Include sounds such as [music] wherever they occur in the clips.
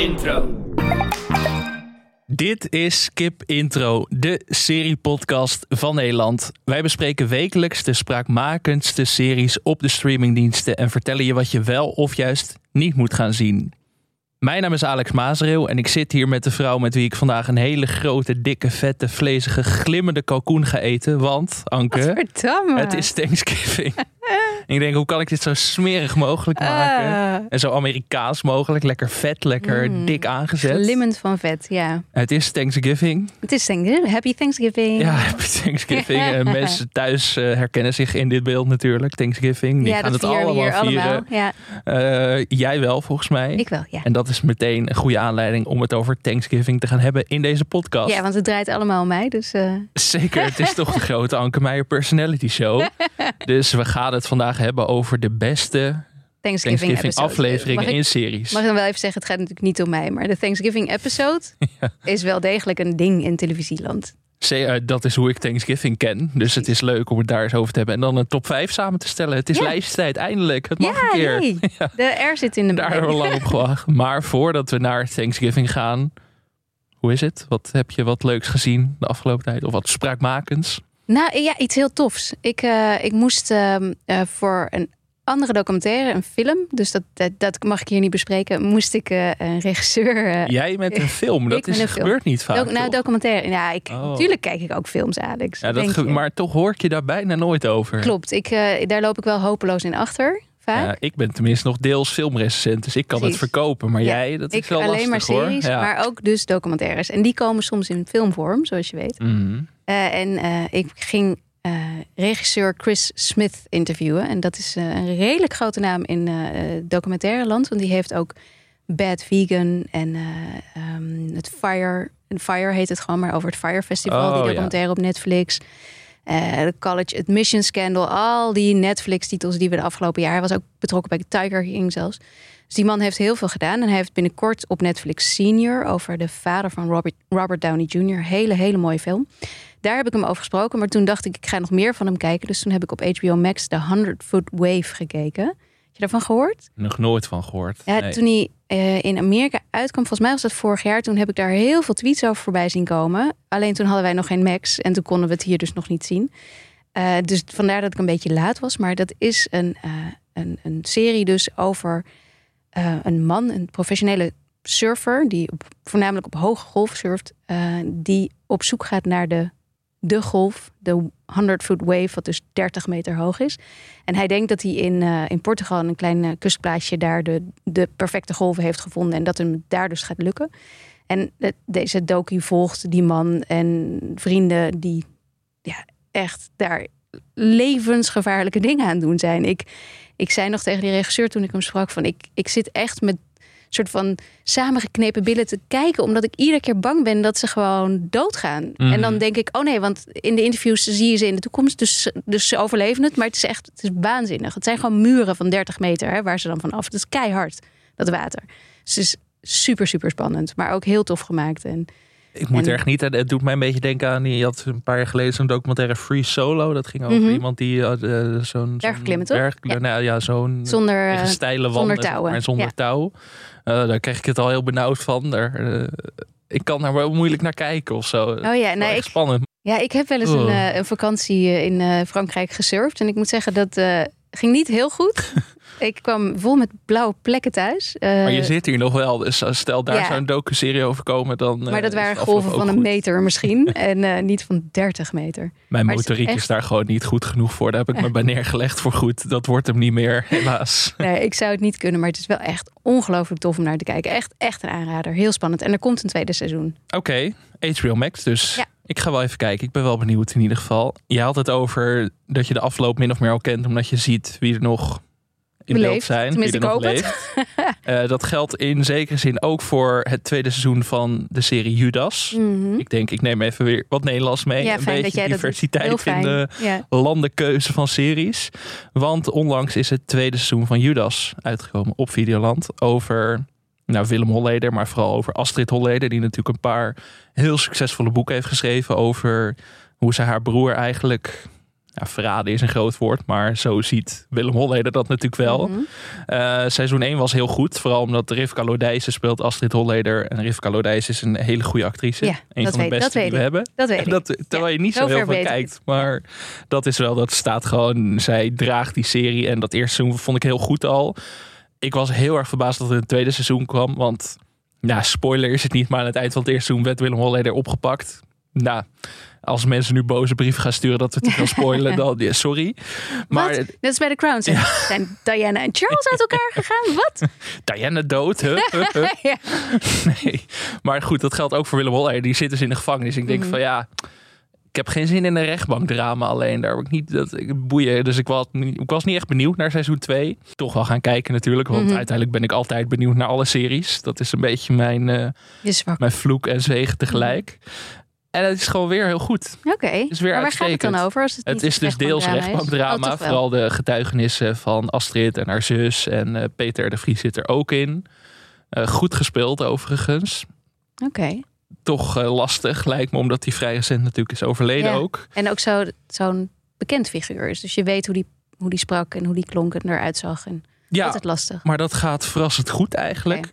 Intro. Dit is Skip Intro, de seriepodcast van Nederland. Wij bespreken wekelijks de spraakmakendste series op de streamingdiensten en vertellen je wat je wel of juist niet moet gaan zien. Mijn naam is Alex Mazereel en ik zit hier met de vrouw met wie ik vandaag een hele grote, dikke, vette, vlezige, glimmende kalkoen ga eten. Want, Anke, het is Thanksgiving. [laughs] [laughs] En ik denk, hoe kan ik dit zo smerig mogelijk maken? Ah. En zo Amerikaans mogelijk. Lekker vet, lekker Mm. dik aangezet. Glimmend van vet, ja. Het is Thanksgiving. Het is Thanksgiving. Happy Thanksgiving. Ja, happy Thanksgiving. [laughs] En mensen thuis eh, herkennen zich in dit beeld natuurlijk. Thanksgiving. Die ja gaan dat het allemaal hier vieren. allemaal. Ja, Eh, jij wel, volgens mij. ik wel, ja. En dat is meteen een goede aanleiding om het over Thanksgiving te gaan hebben in deze podcast. Ja, want het draait allemaal om mij, dus... eh, Zeker, het is toch de [laughs] grote Anke Meijer Personality Show. Dus we gaan het vandaag hebben over de beste Thanksgiving, afleveringen ik, in series. mag ik dan wel even zeggen, het gaat natuurlijk niet om mij, maar de Thanksgiving episode [laughs] Ja. is wel degelijk een ding in televisieland. Eh, dat is hoe ik Thanksgiving ken. Dus het is leuk om het daar eens over te hebben. En dan een top 5 samen te stellen. Het is Ja. lijsttijd, eindelijk. Het mag ja, een keer. nee. [laughs] De R zit in de Daar hebben we lang op gewacht. [laughs] Maar voordat we naar Thanksgiving gaan. Hoe is het? Wat heb je wat leuks gezien de afgelopen tijd? Of wat spraakmakends? Nou ja, iets heel tofs. Ik, eh, ik moest ehm, eh, voor een andere documentaire, een film, dus dat, dat, dat mag ik hier niet bespreken, moest ik eh, een regisseur... Jij met een [laughs] film. Dat is, film. gebeurt niet vaak. nou, documentaire. Ja, ik, Oh. natuurlijk kijk ik ook films, Alex. ja, dat maar toch hoor ik je daar bijna nooit over. Klopt, ik, daar loop ik wel hopeloos in achter, vaak. Ja, ik ben tenminste nog deels filmrecensent, dus ik kan Precies. het verkopen. Maar Ja, jij, dat ik is wel alleen lastig maar series, hoor. Ja. maar ook dus documentaires. En die komen soms in filmvorm, zoals je weet. Mhm. Eh, en eh, ik ging eh, regisseur Chris Smith interviewen. En dat is een redelijk grote naam in documentaire land. Want die heeft ook Bad Vegan en eh, ehm, het Fire. Fire heet het gewoon, maar over het Fire Festival. Oh, die ja. documentaire op Netflix. Eh, de College Admission Scandal. Al die Netflix-titels die we de afgelopen jaar... Hij was ook betrokken bij Tiger King zelfs. Dus die man heeft heel veel gedaan. En hij heeft binnenkort op Netflix Senior... over de vader van Robert, Robert Downey Jr. Hele, hele mooie film. Daar heb ik hem over gesproken. Maar toen dacht ik, ik ga nog meer van hem kijken. Dus toen heb ik op HBO Max de 100 Foot Wave gekeken. Heb je daarvan gehoord? Nog nooit van gehoord. Ja, Nee. toen hij eh, in Amerika uitkwam, volgens mij was dat vorig jaar, toen heb ik daar heel veel tweets over voorbij zien komen. Alleen toen hadden wij nog geen Max en toen konden we het hier dus nog niet zien. Eh, dus vandaar dat ik een beetje laat was. Maar dat is een, eh, een, een serie dus over een man, een professionele surfer, die voornamelijk op hoge golf surft, die op zoek gaat naar de, de golf, de 100 foot wave, wat dus 30 meter hoog is. En hij denkt dat hij in, eh, in Portugal, een klein eh, kustplaatsje, daar de, de perfecte golven heeft gevonden. En dat hem daar dus gaat lukken. En de- deze docu volgt die man en vrienden die ja, echt daar levensgevaarlijke dingen aan doen zijn. Ik, ik zei nog tegen die regisseur toen ik hem sprak van ik, ik zit echt met soort van samengeknepen billen te kijken. Omdat ik iedere keer bang ben dat ze gewoon doodgaan. Mhm. En dan denk ik, oh nee, want in de interviews zie je ze in de toekomst. Dus, dus ze overleven het. Maar het is echt het is waanzinnig. Het zijn gewoon muren van 30 meter hè, waar ze dan van af. Het is keihard, dat water. Dus het is super, super spannend. Maar ook heel tof gemaakt. En Ik moet En- erg niet. Het doet mij een beetje denken aan. Je had een paar jaar geleden zo'n documentaire Free Solo. Dat ging over Mhm. iemand die eh, eh, zo'n. Bergbeklimmen, zo'n toch? berg- Nou ja, zo'n. zonder... eh, steile zonder wanden, touwen. maar zonder Ja. touw. Daar kreeg ik het al heel benauwd van. Daar, ik kan daar wel moeilijk naar kijken of zo. Oh ja, nee, echt ik, spannend. Ja, ik heb wel eens een, Oh. een vakantie in Frankrijk gesurfd. En ik moet zeggen, dat ging niet heel goed. [laughs] ik kwam vol met blauwe plekken thuis. Eh, Maar je zit hier nog wel. Dus stel daar ja. zou een docu-serie over komen, dan. eh, maar dat waren golven van een goed. meter misschien. [laughs] en eh, niet van 30 meter. Mijn maar het is motoriek is, daar gewoon niet goed genoeg voor. Daar heb ik me bij [laughs] neergelegd voor goed. Dat wordt hem niet meer, helaas. Nee, ik zou het niet kunnen, maar het is wel echt ongelooflijk tof om naar te kijken. Echt, echt een aanrader. Heel spannend. En er komt een tweede seizoen. Oké, HBO Max dus. Ja. Ik ga wel even kijken. Ik ben wel benieuwd in ieder geval. Je had het over dat je de afloop min of meer al kent, omdat je ziet wie er nog in beeld Beleefd. zijn. Tenminste, er nog leeft. Eh, dat geldt in zekere zin ook voor het tweede seizoen van de serie Judas. Mhm. Ik denk, ik neem even weer wat Nederlands mee. Ja, een fijn beetje diversiteit in de Ja. landenkeuze van series. Want onlangs is het tweede seizoen van Judas uitgekomen op Videoland. Over nou, Willem Holleder, maar vooral over Astrid Holleder. Die natuurlijk een paar heel succesvolle boeken heeft geschreven over hoe ze haar broer eigenlijk ja, verraden is een groot woord, maar zo ziet Willem Holleder dat natuurlijk wel. Mhm. Eh, seizoen 1 was heel goed, vooral omdat Rivka Lodijzen speelt Astrid Holleder. En Rivka Lodijzen is een hele goede actrice. Ja, een van de beste die we ik. hebben. Dat weet [laughs] ik. Dat, terwijl je niet zo heel veel kijkt. het. Maar dat is wel, dat staat gewoon, zij draagt die serie. En dat eerste seizoen vond ik heel goed al. Ik was heel erg verbaasd dat er een tweede seizoen kwam. Want, nou, spoiler is het niet. Maar aan het eind van het eerste seizoen werd Willem Holleder opgepakt. Nou, als mensen nu boze brieven gaan sturen dat we te veel [laughs] spoilen, dan ja, sorry. Maar Wat? Net als bij The Crown. Zijn, [laughs] zijn Diana en Charles uit elkaar [laughs] gegaan? Wat? Diana dood, ja. Nee. Maar goed, dat geldt ook voor Willem Holleder. Die zit dus in de gevangenis. Ik denk Mhm. van ja, ik heb geen zin in een rechtbankdrama alleen. Daar heb ik niet dat ik boeien. Dus ik was, niet- ik was niet echt benieuwd naar seizoen 2. Toch wel gaan kijken natuurlijk. Want Mhm. uiteindelijk ben ik altijd benieuwd naar alle series. Dat is een beetje mijn, eh, is mijn vloek en zegen tegelijk. En het is gewoon weer heel goed. Oké. is weer maar waar gaat het dan uitstekend. over? Als het Het is dus deels rechtbankdrama rechtbankdrama. Oh, vooral de getuigenissen van Astrid en haar zus. En eh, Peter de Vries zit er ook in. Eh, goed gespeeld overigens. Oké. Toch eh, lastig lijkt me, omdat hij vrij recent natuurlijk is overleden Ja. ook. En ook zo- zo'n bekend figuur is. Dus je weet hoe die, hoe die sprak en hoe die klonk en eruit zag. En Ja, altijd lastig. maar dat gaat verrassend goed eigenlijk.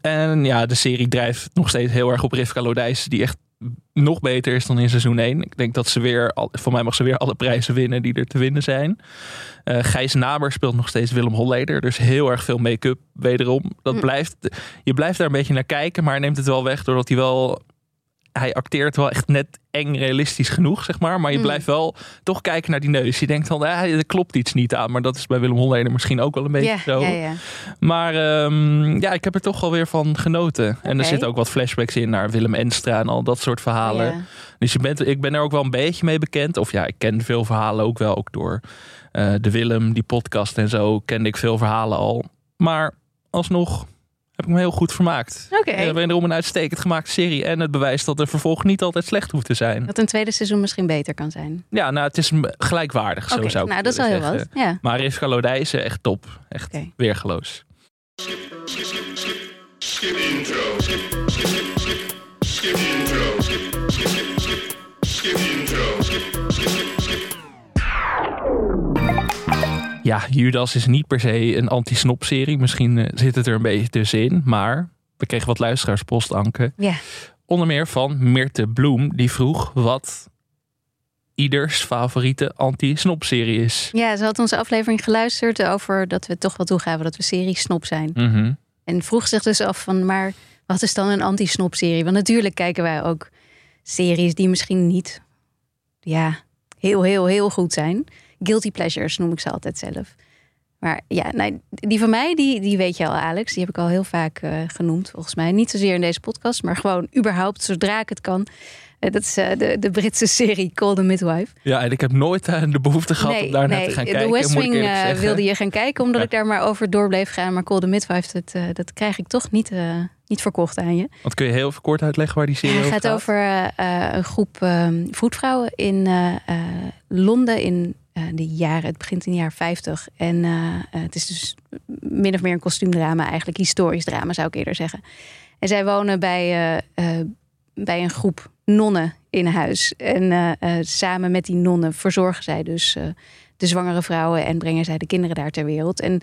En ja, de serie drijft nog steeds heel erg op Rivka Lodijs, die echt nog beter is dan in seizoen 1. Ik denk dat ze weer, voor mij mag ze weer alle prijzen winnen die er te winnen zijn. Eh Gijs Naber speelt nog steeds Willem Holleder, dus heel erg veel make-up wederom. Dat Hm. blijft, je blijft daar een beetje naar kijken, maar neemt het wel weg doordat hij wel, hij acteert wel echt net eng realistisch genoeg, zeg maar. Maar je Hm. blijft wel toch kijken naar die neus. Je denkt dan, ah, er klopt iets niet aan, maar dat is bij Willem Holleder misschien ook wel een beetje Ja, zo. ja, ja. Maar ehm, ja, ik heb er toch wel weer van genoten. En er zitten ook wat flashbacks in naar Willem Enstra en al dat soort verhalen. Dus je bent, ik ben er ook wel een beetje mee bekend. Of ja, ik ken veel verhalen ook wel. Ook door eh, de Willem, die podcast en zo, kende ik veel verhalen al. Maar alsnog heb ik me heel goed vermaakt. Oké. Okay. Wederom een uitstekend gemaakte serie. En het bewijst dat de vervolg niet altijd slecht hoeft te zijn. Dat een tweede seizoen misschien beter kan zijn. Ja, nou, het is gelijkwaardig, zo Oké, zou ik nou dat is wel heel wat. Ja. Maar Rivka Lodijzen, echt top. Echt weergeloos. Skip intro. Skip, skip, skip, skip. Skip intro. Skip, skip, skip, skip. Skip intro. Skip, skip, skip, skip. Ja, Judas is niet per se een anti-snop-serie. Misschien eh, zit het er een beetje tussenin. Maar we kregen wat luisteraarspost, Anke. Ja. Onder meer van Mirte Bloem. Die vroeg wat ieders favoriete anti-snop-serie is. ja, ze had onze aflevering geluisterd over dat we toch wel toegaven dat we serie snop zijn. Mhm. En vroeg zich dus af van, maar wat is dan een anti-snop serie? Want natuurlijk kijken wij ook series die misschien niet, ja, heel, heel, heel goed zijn. Guilty pleasures noem ik ze altijd zelf. Maar ja, nee, die van mij, die, die weet je al, Alex. Die heb ik al heel vaak eh, genoemd, volgens mij. Niet zozeer in deze podcast, maar gewoon überhaupt, zodra ik het kan. Eh, dat is eh, de, de Britse serie Call the Midwife. Ja, en ik heb nooit de behoefte gehad om daar naar te gaan de kijken. West moet ik Wing wilde je gaan kijken, omdat Ja. ik daar maar over door bleef gaan. Maar Call the Midwife, dat, dat krijg ik toch niet, niet verkocht aan je. Want kun je heel kort uitleggen waar die serie het over gaat gaat? over een groep eh, voetvrouwen in Londen in de jaren, het begint in de jaren 50. En eh, eh, het is dus min of meer een kostuumdrama, eigenlijk historisch drama zou ik eerder zeggen. En zij wonen bij, eh, eh, bij een groep nonnen in huis. En eh, eh, samen met die nonnen verzorgen zij dus eh, de zwangere vrouwen en brengen zij de kinderen daar ter wereld. En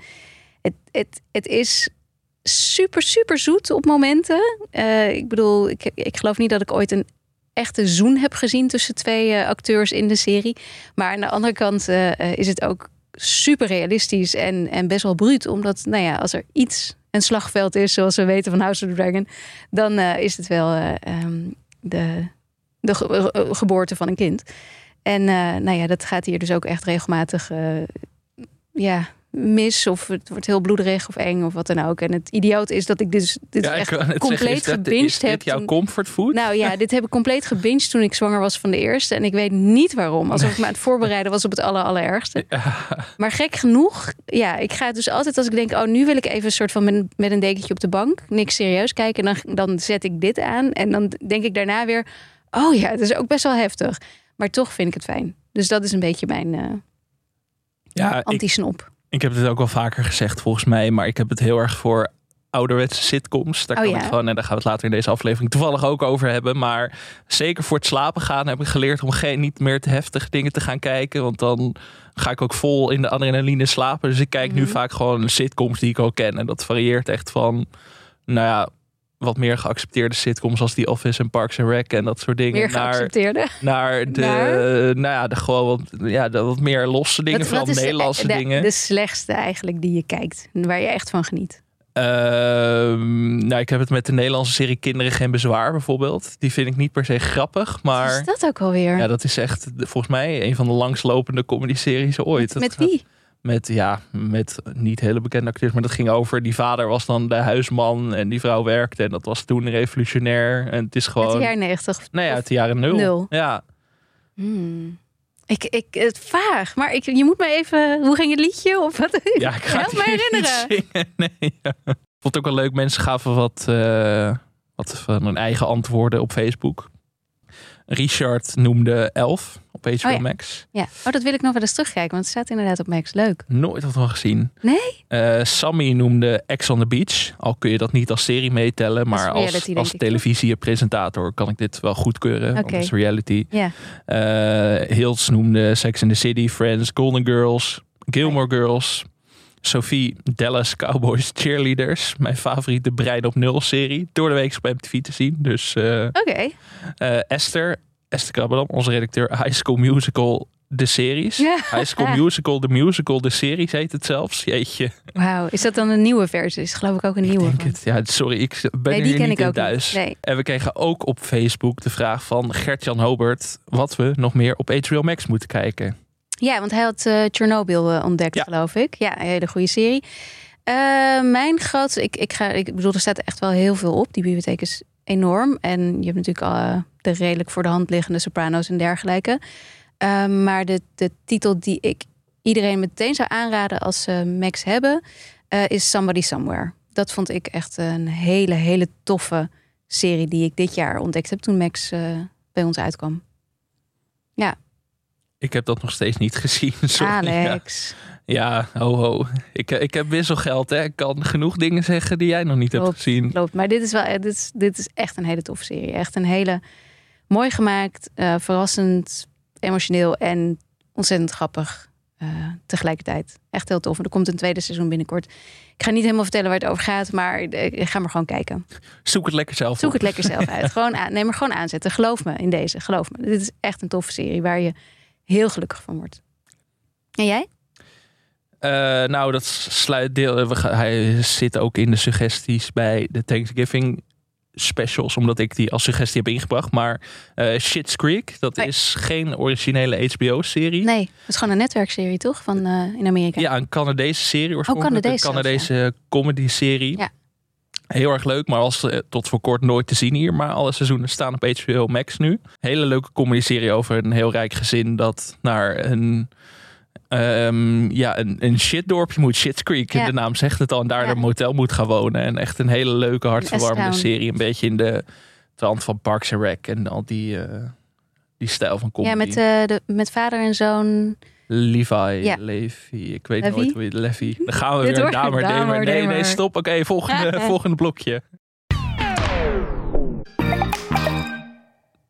het, het, het is super, super zoet op momenten. Eh, ik bedoel, ik, ik geloof niet dat ik ooit een echte zoen heb gezien tussen twee eh, acteurs in de serie. Maar aan de andere kant eh, eh, is het ook super realistisch en, en best wel bruut. Omdat, nou ja, als er iets een slagveld is, zoals we weten van House of the Dragon, dan is het wel eh, ehm, de, de ge- geboorte van een kind. En nou ja, dat gaat hier dus ook echt regelmatig ja, mis. Of het wordt heel bloederig of eng of wat dan ook. En het idioot is dat ik dus dit Ja, echt compleet zeggen, gebinged is dit heb. jouw comfortfood? nou ja, dit heb ik compleet gebinged toen ik zwanger was van de eerste. En ik weet niet waarom. Alsof ik me aan het voorbereiden was op het aller, allerergste. Maar gek genoeg, ja, ik ga dus altijd als ik denk... oh, nu wil ik even een soort van met, met een dekentje op de bank... niks serieus kijken, dan, dan zet ik dit aan. En dan denk ik daarna weer... oh ja, het is ook best wel heftig. Maar toch vind ik het fijn. Dus dat is een beetje mijn eh ja, anti-snop. Ik heb het ook wel vaker gezegd volgens mij. Maar ik heb het heel erg voor ouderwetse sitcoms. Daar Oh, kan ja? ik gewoon, en daar gaan we het later in deze aflevering toevallig ook over hebben. Maar zeker voor het slapen gaan heb ik geleerd om geen, niet meer te heftige dingen te gaan kijken. Want dan ga ik ook vol in de adrenaline slapen. Dus ik kijk nu Mhm. vaak gewoon sitcoms die ik al ken. En dat varieert echt van, nou ja, wat meer geaccepteerde sitcoms als die Office en Parks and Rec en dat soort dingen. Meer naar, geaccepteerde. naar de, Naar? nou ja, de gewoon wat, ja, de wat meer losse dingen, Wat- vooral wat is de- Nederlandse de, dingen. De slechtste eigenlijk die je kijkt. Waar je echt van geniet. Ehm, nou, ik heb het met de Nederlandse serie Kinderen Geen Bezwaar bijvoorbeeld. Die vind ik niet per se grappig, Wat maar is dat ook alweer? ja, dat is echt de- volgens mij een van de langslopende comedy-series ooit. met, wie? Met, ja, met niet hele bekende acteurs, maar dat ging over. Die vader was dan de huisman en die vrouw werkte. En dat was toen revolutionair. En het is Uit gewoon. de jaren negentig. Nee, uit de jaren nul. Nul. Ja, Hmm. Ik, ik, het vaag, maar ik, je moet me even. Hoe ging het liedje? Of wat? [laughs] ja ik ga Help het me herinneren. zingen. [laughs] Nee, ja. Ik vond het ook wel leuk. Mensen gaven wat, eh, wat van hun eigen antwoorden op Facebook. Richard noemde Elf HBO Oh ja. Max. Ja. Oh, dat wil ik nog wel eens terugkijken, want het staat inderdaad op Max. Leuk. Nooit wat van gezien. Nee? Eh, Sammy noemde Ex on the Beach. Al kun je dat niet als serie meetellen. Maar reality, als, als televisiepresentator kan ik dit wel goedkeuren. want het is reality. Ja. Hills noemde Sex in the City, Friends, Golden Girls, Gilmore Girls. Sophie, Dallas Cowboys Cheerleaders. Mijn favoriete Brein op Nul serie. Door de week op MTV te zien. Dus eh, Oké. Esther, Esther Krabbelam, onze redacteur. High School Musical, de series. Ja. High School Musical, de musical, de series heet het zelfs. Jeetje. Wauw. Is dat dan een nieuwe versie? Is geloof ik ook een Ik nieuwe. denk het. Ja, sorry, ik ben Nee, die ken niet ik in ook niet. thuis. Nee. En we kregen ook op Facebook de vraag van Gert-Jan Hobert... wat we nog meer op HBO Max moeten kijken. Ja, want hij had eh Chernobyl eh, ontdekt, Ja. geloof ik. Ja, een hele goede serie. Eh, mijn grootste, ik, ik, ga, ik bedoel, er staat echt wel heel veel op. Die bibliotheek is enorm. En je hebt natuurlijk al de redelijk voor de hand liggende Sopranos en dergelijke. Eh, maar de, de titel die ik iedereen meteen zou aanraden als ze Max hebben, eh, is Somebody Somewhere. Dat vond ik echt een hele, hele toffe serie die ik dit jaar ontdekt heb toen Max eh, bij ons uitkwam. Ik heb dat nog steeds niet [laughs] gezien. Sorry. Ja. Alex. Ja, ho ho. Ik, ik heb wisselgeld. Hè. Ik kan genoeg dingen zeggen die jij nog niet hebt gezien. Klopt, maar dit is wel dit is, dit is echt een hele toffe serie. Echt een hele mooi gemaakt, eh, verrassend, emotioneel en ontzettend grappig eh, tegelijkertijd. Echt heel tof. En er komt een tweede seizoen binnenkort. Ik ga niet helemaal vertellen waar het over gaat, maar ga maar gewoon kijken. Zoek het lekker zelf Zoek op. het lekker zelf uit. [laughs] Gewoon aan, neem er gewoon aanzetten. Geloof me in deze. Geloof me. Dit is echt een toffe serie waar je heel gelukkig van wordt. En jij? Eh, nou, dat sluit deel. we hij zit ook in de suggesties bij de Thanksgiving specials, omdat ik die als suggestie heb ingebracht. Maar eh Shit's Creek, dat Nee. is geen originele HBO-serie. Nee, dat is gewoon een netwerkserie, toch? Van eh, in Amerika. Ja, een Canadese serie oorspronkelijk. Canadees een Canadese comedy-serie. Ja. Heel erg leuk, maar was eh, tot voor kort nooit te zien hier. Maar alle seizoenen staan op HBO Max nu. Hele leuke comedy-serie over een heel rijk gezin dat naar een, ehm, ja, een, een shitdorpje moet. Shit's Creek, Ja. de naam zegt het al. En daar Ja. een motel moet gaan wonen. En echt een hele leuke, hartverwarmende serie. Een beetje in de trant van Parks and Rec en al die, eh, die stijl van comedy. Ja, met, eh, de, met vader en zoon. Levi, Ja. Levi, ik weet Levi? nooit hoe je Levi. Dan gaan we weer. Damer, [laughs] Damer, Damer. Nee, nee, Damer. stop. Oké, volgende, [laughs] volgende blokje.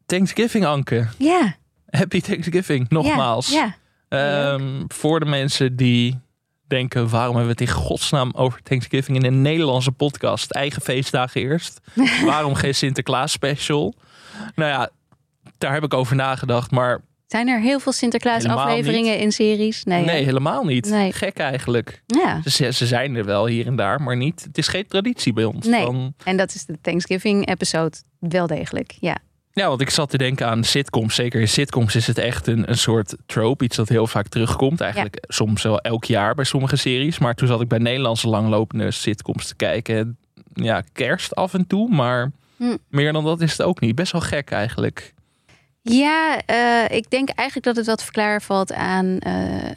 Thanksgiving, Anke. Ja. Happy Thanksgiving, nogmaals. Ja. Ehm, voor de mensen die denken, waarom hebben we het in godsnaam over Thanksgiving in een Nederlandse podcast? Eigen feestdagen eerst. [laughs] waarom geen Sinterklaas special? Nou ja, daar heb ik over nagedacht, maar Zijn er heel veel Sinterklaas afleveringen in series? Nee. nee, helemaal niet. Nee. Gek eigenlijk. Ja. Ze, ze zijn er wel hier en daar, maar niet. Het is geen traditie bij ons. Nee. Van- En dat is de Thanksgiving episode wel degelijk. Ja. Ja, want ik zat te denken aan sitcoms. Zeker in sitcoms is het echt een, een soort trope. Iets dat heel vaak terugkomt. Eigenlijk soms wel elk jaar bij sommige series. Maar toen zat ik bij Nederlandse langlopende sitcoms te kijken. Ja, kerst af en toe, maar Hm. meer dan dat is het ook niet. Best wel gek eigenlijk. Ja, eh, ik denk eigenlijk dat het wat verklaar valt aan eh,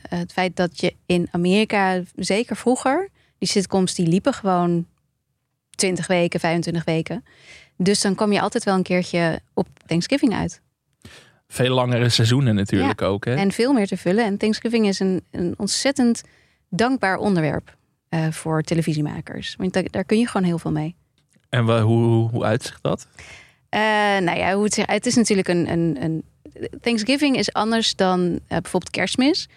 het feit dat je in Amerika, zeker vroeger, die sitcoms die liepen gewoon 20 weken, 25 weken. Dus dan kwam je altijd wel een keertje op Thanksgiving uit. Veel langere seizoenen natuurlijk ook. Hè? En veel meer te vullen. En Thanksgiving is een, een ontzettend dankbaar onderwerp. eh, voor televisiemakers. Want daar, daar kun je gewoon heel veel mee. En wa- hoe, hoe uitzicht dat? Eh, nou ja, hoe het, het is natuurlijk een, een, een. Thanksgiving is anders dan eh, bijvoorbeeld Kerstmis.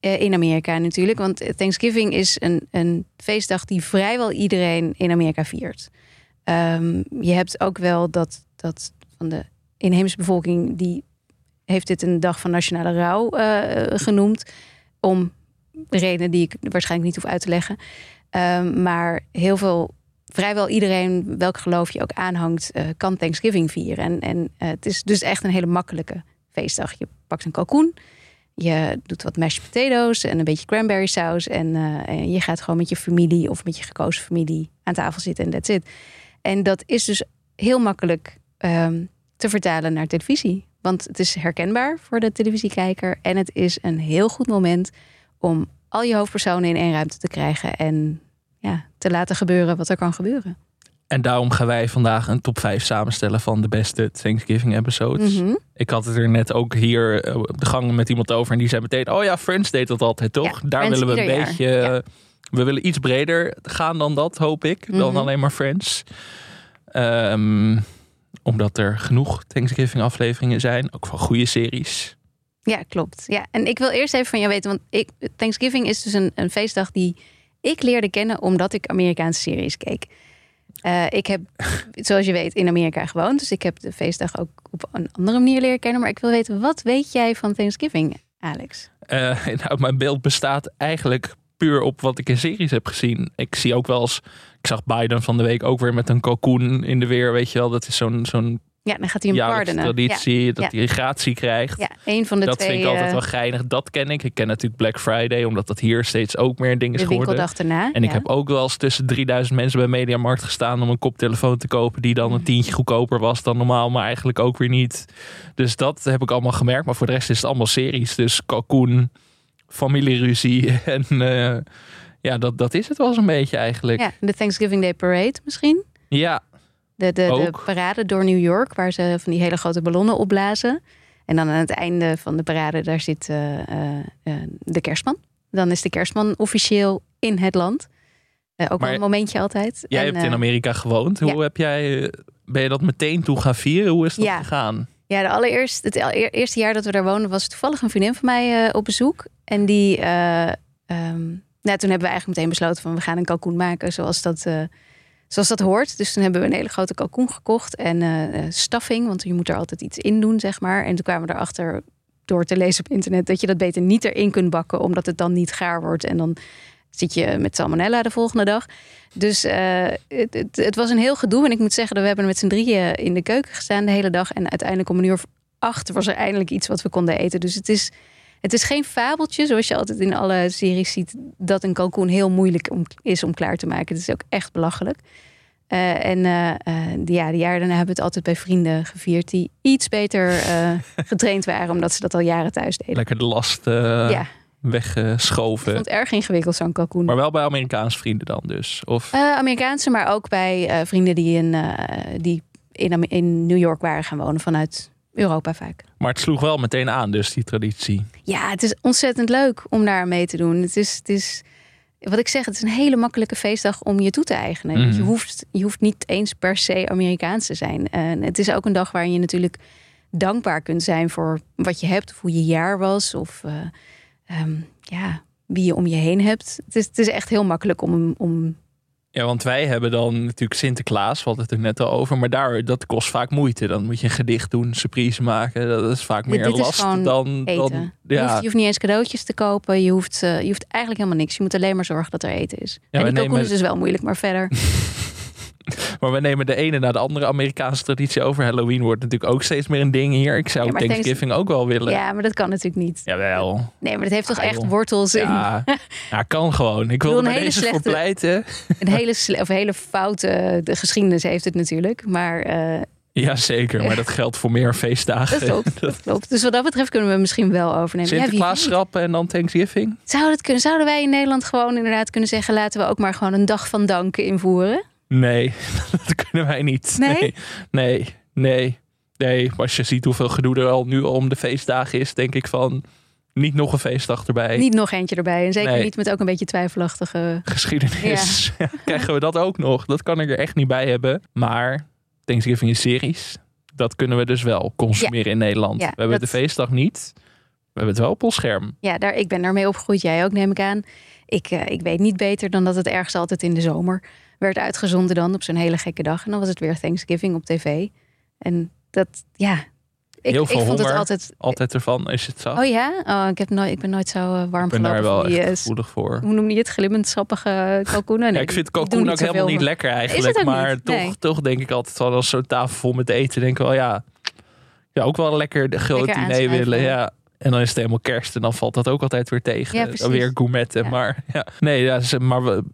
In Amerika natuurlijk. Want Thanksgiving is een, een feestdag die vrijwel iedereen in Amerika viert. Ehm, je hebt ook wel dat, dat van de inheemse bevolking, die heeft dit een dag van nationale rouw eh, genoemd. Om redenen die ik waarschijnlijk niet hoef uit te leggen. Ehm, maar heel veel vrijwel iedereen, welk geloof je ook aanhangt, eh, kan Thanksgiving vieren. En, en eh, het is dus echt een hele makkelijke feestdag. Je pakt een kalkoen, je doet wat mashed potatoes en een beetje cranberry saus. En, en je gaat gewoon met je familie of met je gekozen familie aan tafel zitten en that's it. En dat is dus heel makkelijk ehm, te vertalen naar televisie. Want het is herkenbaar voor de televisiekijker. En het is een heel goed moment om al je hoofdpersonen in één ruimte te krijgen. En ja, te laten gebeuren wat er kan gebeuren. En daarom gaan wij vandaag een top 5 samenstellen van de beste Thanksgiving episodes. Mhm. Ik had het er net ook hier eh, op de gang met iemand over. En die zei meteen, oh ja, Friends deed dat altijd, toch? Ja, Daar Friends willen we een jaar. beetje... Ja. We willen iets breder gaan dan dat, hoop ik. Dan Mhm. alleen maar Friends. Ehm, omdat er genoeg Thanksgiving afleveringen zijn. Ook van goede series. Ja, klopt. Ja, en ik wil eerst even van jou weten, want ik, Thanksgiving is dus een, een feestdag die ik leerde kennen omdat ik Amerikaanse series keek. Eh, ik heb, [laughs] zoals je weet, in Amerika gewoond, dus ik heb de feestdag ook op een andere manier leren kennen. Maar ik wil weten, wat weet jij van Thanksgiving, Alex? Eh, [laughs] nou, mijn beeld bestaat eigenlijk puur op wat ik in series heb gezien. Ik zie ook wel eens... Ik zag Biden van de week ook weer met een kalkoen in de weer. Weet je wel, dat is zo'n zo'n Ja, dan gaat hij een pardenen. traditie. Dat Ja. hij gratie krijgt. Ja, een van de dat twee. vind ik altijd eh, wel geinig. Dat ken ik. Ik ken natuurlijk Black Friday, omdat dat hier steeds ook meer een ding is de geworden. daarna. En ik heb ook wel eens tussen 3000 mensen bij Mediamarkt gestaan om een koptelefoon te kopen, die dan een tientje goedkoper was dan normaal, maar eigenlijk ook weer niet. Dus dat heb ik allemaal gemerkt. Maar voor de rest is het allemaal series. Dus kalkoen, familieruzie [laughs] en eh, ja, dat, dat is het wel zo'n beetje eigenlijk. Ja, de Thanksgiving Day Parade misschien. Ja, De, de, de Ook. parade door New York, waar ze van die hele grote ballonnen opblazen. En dan aan het einde van de parade, daar zit eh, eh, de kerstman. Dan is de kerstman officieel in het land. Ook Maar wel een momentje altijd. jij En, hebt in Amerika gewoond. Hoe ja. heb jij, ben je dat meteen toe gaan vieren? Hoe is dat Ja. gegaan? Ja, de allereerste, het eer- eerste jaar dat we daar woonden, was toevallig een vriendin van mij eh, op bezoek. En die, ehm, nou, toen hebben we eigenlijk meteen besloten van we gaan een kalkoen maken zoals dat, eh, zoals dat hoort. Dus toen hebben we een hele grote kalkoen gekocht en stuffing, want je moet er altijd iets in doen, zeg maar. En toen kwamen we erachter door te lezen op internet dat je dat beter niet erin kunt bakken, omdat het dan niet gaar wordt. En dan zit je met salmonella de volgende dag. Dus eh, het, het, het was een heel gedoe. En ik moet zeggen, dat we hebben met z'n drieën in de keuken gestaan de hele dag. En uiteindelijk om een uur of acht was er eindelijk iets wat we konden eten. Dus het is, het is geen fabeltje, zoals je altijd in alle series ziet, dat een kalkoen heel moeilijk om, is om klaar te maken. Het is ook echt belachelijk. Eh, en eh, ja, de jaren daarna hebben we het altijd bij vrienden gevierd die iets beter [laughs] getraind waren, omdat ze dat al jaren thuis deden. Lekker de last eh, ja, ik weggeschoven. vond het erg ingewikkeld, zo'n kalkoen. Maar wel bij Amerikaanse vrienden dan dus. Of Eh, Amerikaanse, maar ook bij eh, vrienden die, in, eh, die in, in New York waren gaan wonen vanuit Europa vaak. Maar het sloeg wel meteen aan, dus die traditie. Ja, het is ontzettend leuk om daar mee te doen. Het is, het is, wat ik zeg, het is een hele makkelijke feestdag om je toe te eigenen. Mhm. je, hoeft, je hoeft niet eens per se Amerikaans te zijn. En het is ook een dag waarin je natuurlijk dankbaar kunt zijn voor wat je hebt, of hoe je jaar was, of eh, ehm, ja, wie je om je heen hebt. Het is, het is echt heel makkelijk om, om Ja, want wij hebben dan natuurlijk Sinterklaas, hadden het er net al over. Maar daar, dat kost vaak moeite. Dan moet je een gedicht doen, surprise maken. Dat is vaak meer dit last dan, eten. dan... Je, Ja, hoeft, je hoeft niet eens cadeautjes te kopen. Je hoeft, eh, je hoeft eigenlijk helemaal niks. Je moet alleen maar zorgen dat er eten is. en die kalkoen nemen- is dus wel moeilijk, maar verder. [laughs] maar we nemen de ene na de andere Amerikaanse traditie over. Halloween wordt natuurlijk ook steeds meer een ding hier. Ik zou Ja, Thanksgiving ook wel willen. Ja, maar dat kan natuurlijk niet. Jawel. Nee, maar dat heeft toch echt wortels in Ja, [laughs] ja, kan gewoon. Ik wil er een hele deze voor slechte- pleiten. een hele, of hele foute de geschiedenis heeft het natuurlijk. Maar eh, Ja, zeker. Maar dat [laughs] geldt voor meer feestdagen. dat klopt. dat [laughs] klopt. Dus wat dat betreft kunnen we misschien wel overnemen. Sinterklaas schrappen en dan Thanksgiving? Zou dat kunnen, zouden wij in Nederland gewoon inderdaad kunnen zeggen... laten we ook maar gewoon een dag van danken invoeren? Nee, [laughs] dat kunnen wij niet. Nee? Nee, nee, nee. als je ziet hoeveel gedoe er al nu om de feestdagen is, denk ik van... Niet nog een feestdag erbij. Niet nog eentje erbij. En zeker Nee. niet met ook een beetje twijfelachtige... Geschiedenis. [laughs] Krijgen we dat ook nog? Dat kan ik er echt niet bij hebben. Maar Thanksgiving is series. Dat kunnen we dus wel consumeren in Nederland. Ja, we hebben dat- de feestdag niet. We hebben het wel op ons scherm. Ja, daar, ik ben daarmee opgegroeid. Jij ook, neem ik aan. Ik, eh, ik weet niet beter dan dat het ergens altijd in de zomer werd uitgezonden dan op zo'n hele gekke dag. En dan was het weer Thanksgiving op tv. En dat, ja... Ik, Heel veel ik vond het altijd... Altijd ervan als je het zag. Oh ja? Oh, ik, heb nooit, ik ben nooit zo eh, warm ik ben daar wel die... echt eh, gevoelig voor. hoe noem je het? Glimmend sappige kalkoenen? Ja, ik vind kalkoen ook helemaal niet lekker eigenlijk. maar niet? toch, Nee. toch denk ik altijd wel als zo'n tafel vol met eten. Denk ik wel ja, ja ook wel lekker de Lekker diner willen. Ja. En dan is het helemaal kerst en dan valt dat ook altijd weer tegen. Ja, weer gourmetten. Ja. Maar ja, nee, ja, maar we,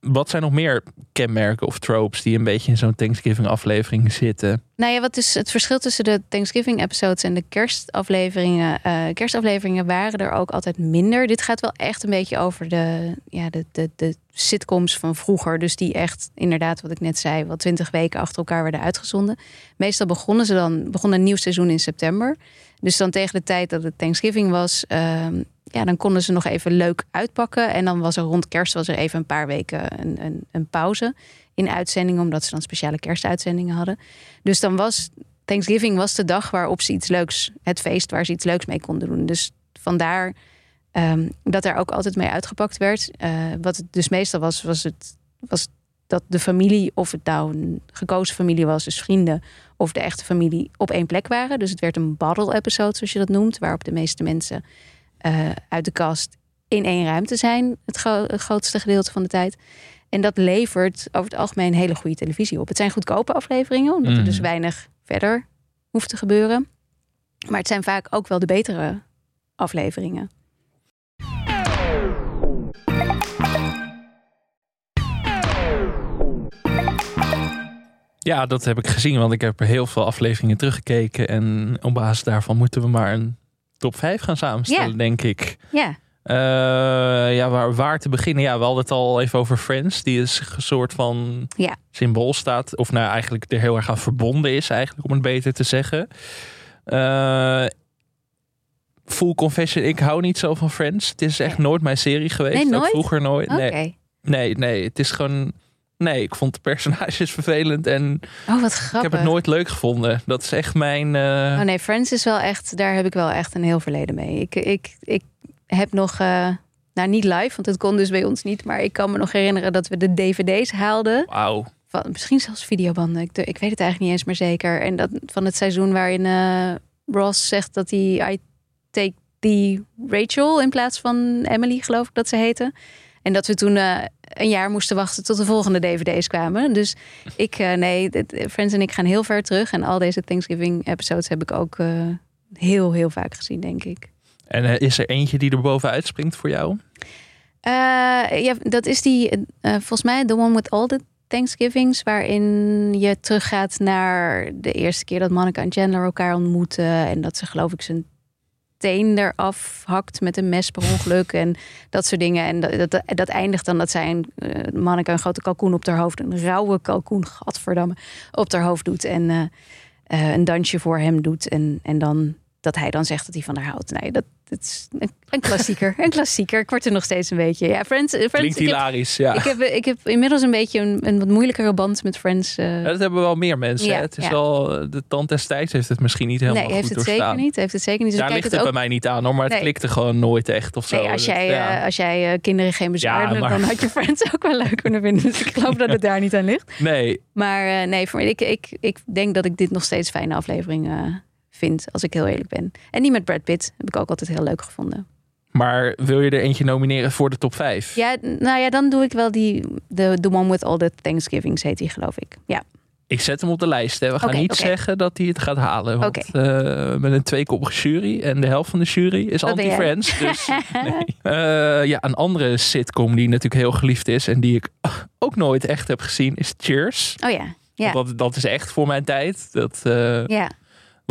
wat zijn nog meer kenmerken of tropes die een beetje in zo'n Thanksgiving aflevering zitten? Nou ja, wat is het verschil tussen de Thanksgiving episodes en de kerstafleveringen? Eh, kerstafleveringen waren er ook altijd minder. Dit gaat wel echt een beetje over de, ja, de, de, de sitcoms van vroeger. Dus die echt, inderdaad, wat ik net zei, wel twintig weken achter elkaar werden uitgezonden. Meestal begonnen ze dan, begon een nieuw seizoen in september. Dus dan tegen de tijd dat het Thanksgiving was, ehm, ja, dan konden ze nog even leuk uitpakken. En dan was er rond kerst was er even een paar weken een, een, een pauze in uitzendingen, omdat ze dan speciale kerstuitzendingen hadden. Dus dan was Thanksgiving was de dag waarop ze iets leuks, het feest waar ze iets leuks mee konden doen. Dus vandaar ehm, dat er ook altijd mee uitgepakt werd. Eh, wat het dus meestal was, was het was dat de familie, of het nou een gekozen familie was, dus vrienden, of de echte familie op één plek waren. Dus het werd een bottle episode, zoals je dat noemt, waarop de meeste mensen eh, uit de kast in één ruimte zijn, het, gro- het grootste gedeelte van de tijd. En dat levert over het algemeen hele goede televisie op. Het zijn goedkope afleveringen, omdat er Mhm. dus weinig verder hoeft te gebeuren. Maar het zijn vaak ook wel de betere afleveringen. Ja, dat heb ik gezien, want ik heb er heel veel afleveringen teruggekeken. En op basis daarvan moeten we maar een top 5 gaan samenstellen, Ja. denk ik. Ja, Eh, ja, waar, waar te beginnen? Ja, we hadden het al even over Friends. Die is een soort van Ja. symbool staat. Of nou eigenlijk er heel erg aan verbonden is eigenlijk, om het beter te zeggen. Eh, full confession, ik hou niet zo van Friends. Het is echt nooit mijn serie geweest. Nee, Ook nooit? vroeger nooit. Nee, nee, nee. Het is gewoon... Nee, ik vond de personages [laughs] vervelend en Oh, wat ik grappig. heb het nooit leuk gevonden. Dat is echt mijn... eh, Oh nee, Friends is wel echt, daar heb ik wel echt een heel verleden mee. Ik, ik, ik heb nog, eh, nou niet live, want het kon dus bij ons niet. Maar ik kan me nog herinneren dat we de dvd's haalden. Wauw. Van, misschien zelfs videobanden. Ik, ik weet het eigenlijk niet eens meer zeker. En dat van het seizoen waarin eh, Ross zegt dat hij I take the Rachel in plaats van Emily, geloof ik dat ze heette. En dat we toen eh, een jaar moesten wachten tot de volgende dvd's kwamen. Dus ik, eh, nee, dit- Friends en ik gaan heel ver terug. En al deze Thanksgiving episodes heb ik ook eh, heel, heel vaak gezien, denk ik. En eh, is er eentje die er bovenuit springt voor jou? Eh, ja, dat is die, eh, volgens mij, The One With All The Thanksgivings, waarin je teruggaat naar de eerste keer dat Monica en Chandler elkaar ontmoeten. En dat ze, geloof ik, zijn teen eraf hakt met een mes per ongeluk en dat soort dingen. En dat, dat, eindigt dan dat zij een, eh, Monica een grote kalkoen op haar hoofd, een rauwe kalkoen, gadverdamme, op haar hoofd doet. En eh, eh, een dansje voor hem doet. En, en dan dat hij dan zegt dat hij van haar houdt. Nee, dat, dat is een, een klassieker. een klassieker. Ik word er nog steeds een beetje. Ja, Friends. eh, Friends Klinkt ik, heb, hilarisch, ja. ik, heb, ik heb inmiddels een beetje een, een wat moeilijkere band met Friends. eh. Ja, dat hebben wel meer mensen. Ja, hè. Het is ja. wel, de tand destijds heeft het misschien niet helemaal nee, heeft goed het doorstaan. zeker niet. Heeft het zeker niet. Dus Daar ligt kijk het het bij ook. mij niet aan hoor, maar het Nee. klikte gewoon nooit echt of zo. Nee, als jij, ja. eh, als jij eh, kinderen geen bezwaar maar- dan had je Friends ook wel leuk kunnen vinden. Dus ik geloof dat het daar niet aan ligt. Nee, Maar eh, nee, voor, ik, ik, ik denk dat ik dit nog steeds fijne afleveringen eh, vind, als ik heel eerlijk ben. En die met Brad Pitt heb ik ook altijd heel leuk gevonden. maar wil je er eentje nomineren voor de top 5? Ja, nou ja, dan doe ik wel die, the one with all the Thanksgivings heet die, geloof ik. Ja, Ik zet hem op de lijst. Hè. We gaan niet zeggen dat hij het gaat halen. Want eh, met een tweekoppige jury en de helft van de jury is anti-Friends. Dus, [laughs] nee. Eh, ja, een andere sitcom die natuurlijk heel geliefd is en die ik [laughs] ook nooit echt heb gezien is Cheers. oh ja, Dat, dat is echt voor mijn tijd. Dat, eh, ja.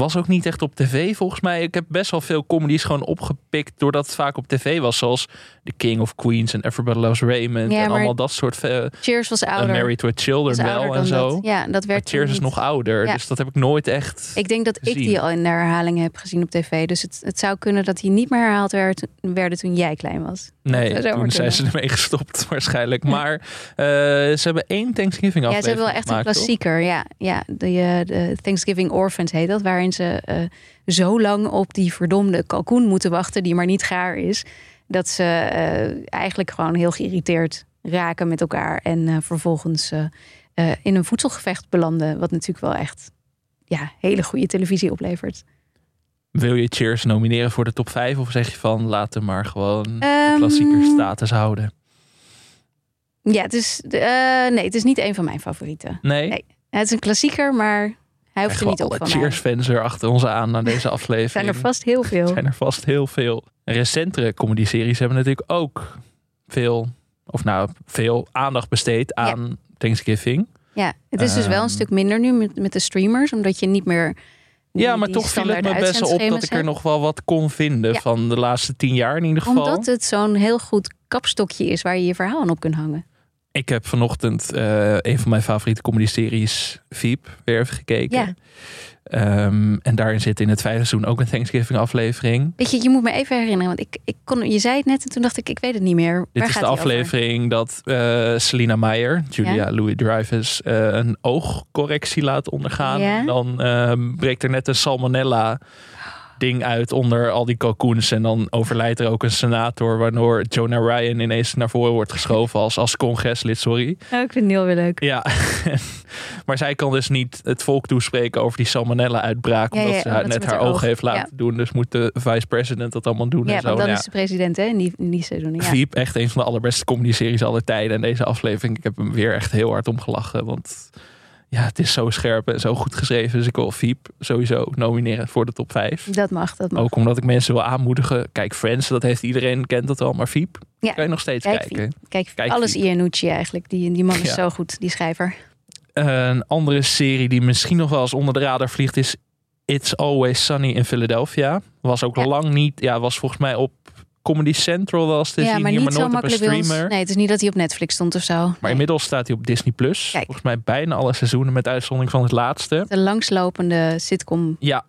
Was ook niet echt op tv volgens mij. Ik heb best wel veel comedies gewoon opgepikt doordat het vaak op tv was. Zoals The King of Queens en Everybody Loves Raymond. Ja, en allemaal dat soort... eh Cheers was uh, ouder. Married with Children wel en zo. dat. Ja, dat werd Cheers is nog ouder. Ja. Dus dat heb ik nooit echt... Ik denk dat ik die al in de herhaling heb gezien op tv. Dus het, het zou kunnen dat die niet meer herhaald werd, werden toen jij klein was. Nee, toen zijn kunnen. ze ermee gestopt [laughs] waarschijnlijk. Maar eh, ze hebben één Thanksgiving Ja, aflevering ze hebben wel echt een toch? klassieker. Ja, ja de, eh, de Thanksgiving Orphans heet dat. Waarin ze eh, zo lang op die verdomde kalkoen moeten wachten die maar niet gaar is. Dat ze eh, eigenlijk gewoon heel geïrriteerd raken met elkaar. En eh, vervolgens in een voedselgevecht belanden. Wat natuurlijk wel echt ja, hele goede televisie oplevert. Wil je Cheers nomineren voor de top 5? Of zeg je van laten maar gewoon de Ehm, klassieker status houden? Ja, het is, nee, het is niet een van mijn favorieten. Nee? Nee. Het is een klassieker, maar hij hoeft er niet op van. Cheers-fans er achter ons aan naar deze [laughs] Er aflevering. zijn er vast heel [laughs] veel. zijn er vast heel veel. Recentere comedy-series hebben natuurlijk ook veel, of nou, veel aandacht besteed aan Thanksgiving. Ja, het is dus wel Ehm. een stuk minder nu met, met de streamers, omdat je niet meer. die- Ja, maar toch viel het me best wel op dat ik er nog wel wat kon vinden Ja. van de laatste tien jaar in ieder geval. Omdat het zo'n heel goed kapstokje is waar je je verhaal aan op kunt hangen. Ik heb vanochtend eh, een van mijn favoriete comedy-series, Veep, weer even gekeken. Ja. Ehm, en daarin zit in het vijfde seizoen ook een Thanksgiving-aflevering. Weet je, je moet me even herinneren, want ik, ik kon, je zei het net en toen dacht ik, ik weet het niet meer. Dit is gaat de over? aflevering dat eh Selina Meyer, Julia Ja. Louis Dreyfus, eh, een oogcorrectie laat ondergaan. Ja. Dan ehm, breekt er net een salmonella ding uit onder al die kalkoens. En dan overlijdt er ook een senator, waardoor Jonah Ryan ineens naar voren wordt geschoven als, als congreslid, sorry. Oh, ik vind heel weer leuk. Ja, [laughs] maar zij kan dus niet het volk toespreken over die salmonella-uitbraak, Ja, omdat ja, ze omdat net haar haar oog heeft laten ja. doen. Dus moet de vice-president dat allemaal doen Ja, en zo. dan is de president hè, in die, in die seizoen. Ja. Veep, echt een van de allerbeste comedy-series aller tijden. En deze aflevering, ik heb hem weer echt heel hard omgelachen. Want ja, het is zo scherp en zo goed geschreven. Dus ik wil Veep sowieso nomineren voor de top 5. Dat mag, dat mag. Ook omdat ik mensen wil aanmoedigen. Kijk, Friends, dat heeft iedereen, kent dat al. Maar Veep, Ja, kan je nog steeds kijk, kijken. Kijk, Kijk, alles Veep. Iannucci eigenlijk. Die, die man is Ja. zo goed, die schrijver. Een andere serie die misschien nog wel eens onder de radar vliegt is It's Always Sunny in Philadelphia. Was ook Ja. lang niet, ja, was volgens mij op Comedy Central eens te ja, zien. maar hier, niet maar zo nooit op een ons. streamer. Nee, het is niet dat hij op Netflix stond of zo. Maar Nee. inmiddels staat hij op Disney Plus. Volgens mij bijna alle seizoenen met uitzondering van het laatste. De langslopende sitcom Ja,